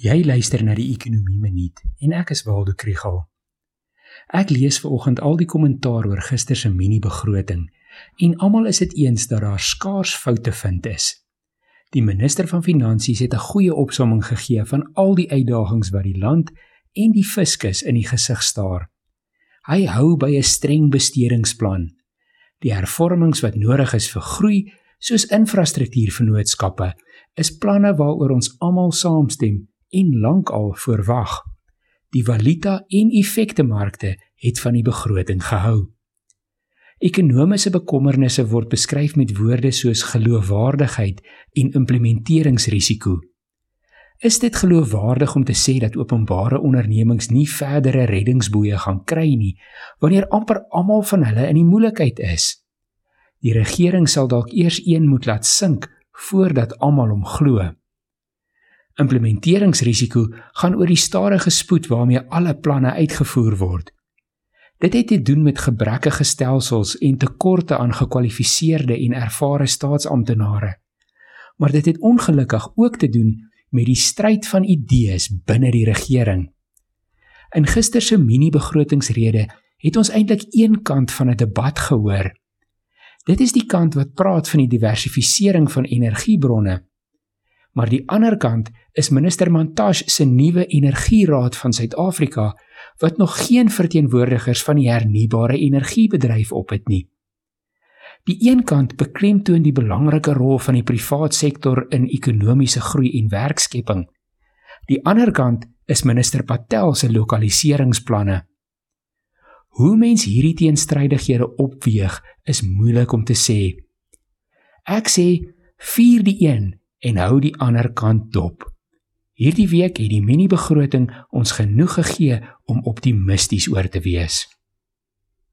Jy luister na die Ekonomie Minuut en ek is Waldo Krugel. Ek lees ver oggend al die kommentaar oor gister se mini-begroting en almal is dit eens dat daar skaars foute vind is. Die minister van Finansies het 'n goeie opsomming gegee van al die uitdagings wat die land en die fiskus in die gesig staar. Hy hou by 'n streng besteringsplan. Die hervormings wat nodig is vir groei, soos infrastruktuurvennootskappe, is planne waaroor ons almal saamstem en lankal voorwag. Die valuta en effektemarkte het van die begroting gehou. Ekonomiese bekommernisse word beskryf met woorde soos geloofwaardigheid en implementeringsrisiko. Is dit geloofwaardig om te sê dat openbare ondernemings nie verdere reddingsboeie gaan kry nie wanneer amper almal van hulle in die moeilikheid is? Die regering sal dalk eers een moet laat sink voordat almal hom glo. Implementeringsrisiko gaan oor die stadige spoed waarmee alle planne uitgevoer word. Dit het te doen met gebrekkige stelsels en tekorte aan gekwalifiseerde en ervare staatsamptenare. Maar dit het ongelukkig ook te doen met die stryd van idees binne die regering. In gister se mini-begrotingsrede het ons eintlik een kant van 'n debat gehoor. Dit is die kant wat praat van die diversifisering van energiebronne maar die ander kant is minister Montash se nuwe energieraad van Suid-Afrika wat nog geen verteenwoordigers van die hernubare energiebedryf op het nie. Die een kant beklemtoon die belangrike rol van die privaat sektor in ekonomiese groei en werkskepping. Die ander kant is minister Patel se lokaliseringsplanne. Hoe mens hierdie teenstrydighede opweeg is moeilik om te sê. Ek sê vier die een en hou die ander kant dop. Hierdie week het die mini-begroting ons genoeg gegee om optimisties oor te wees.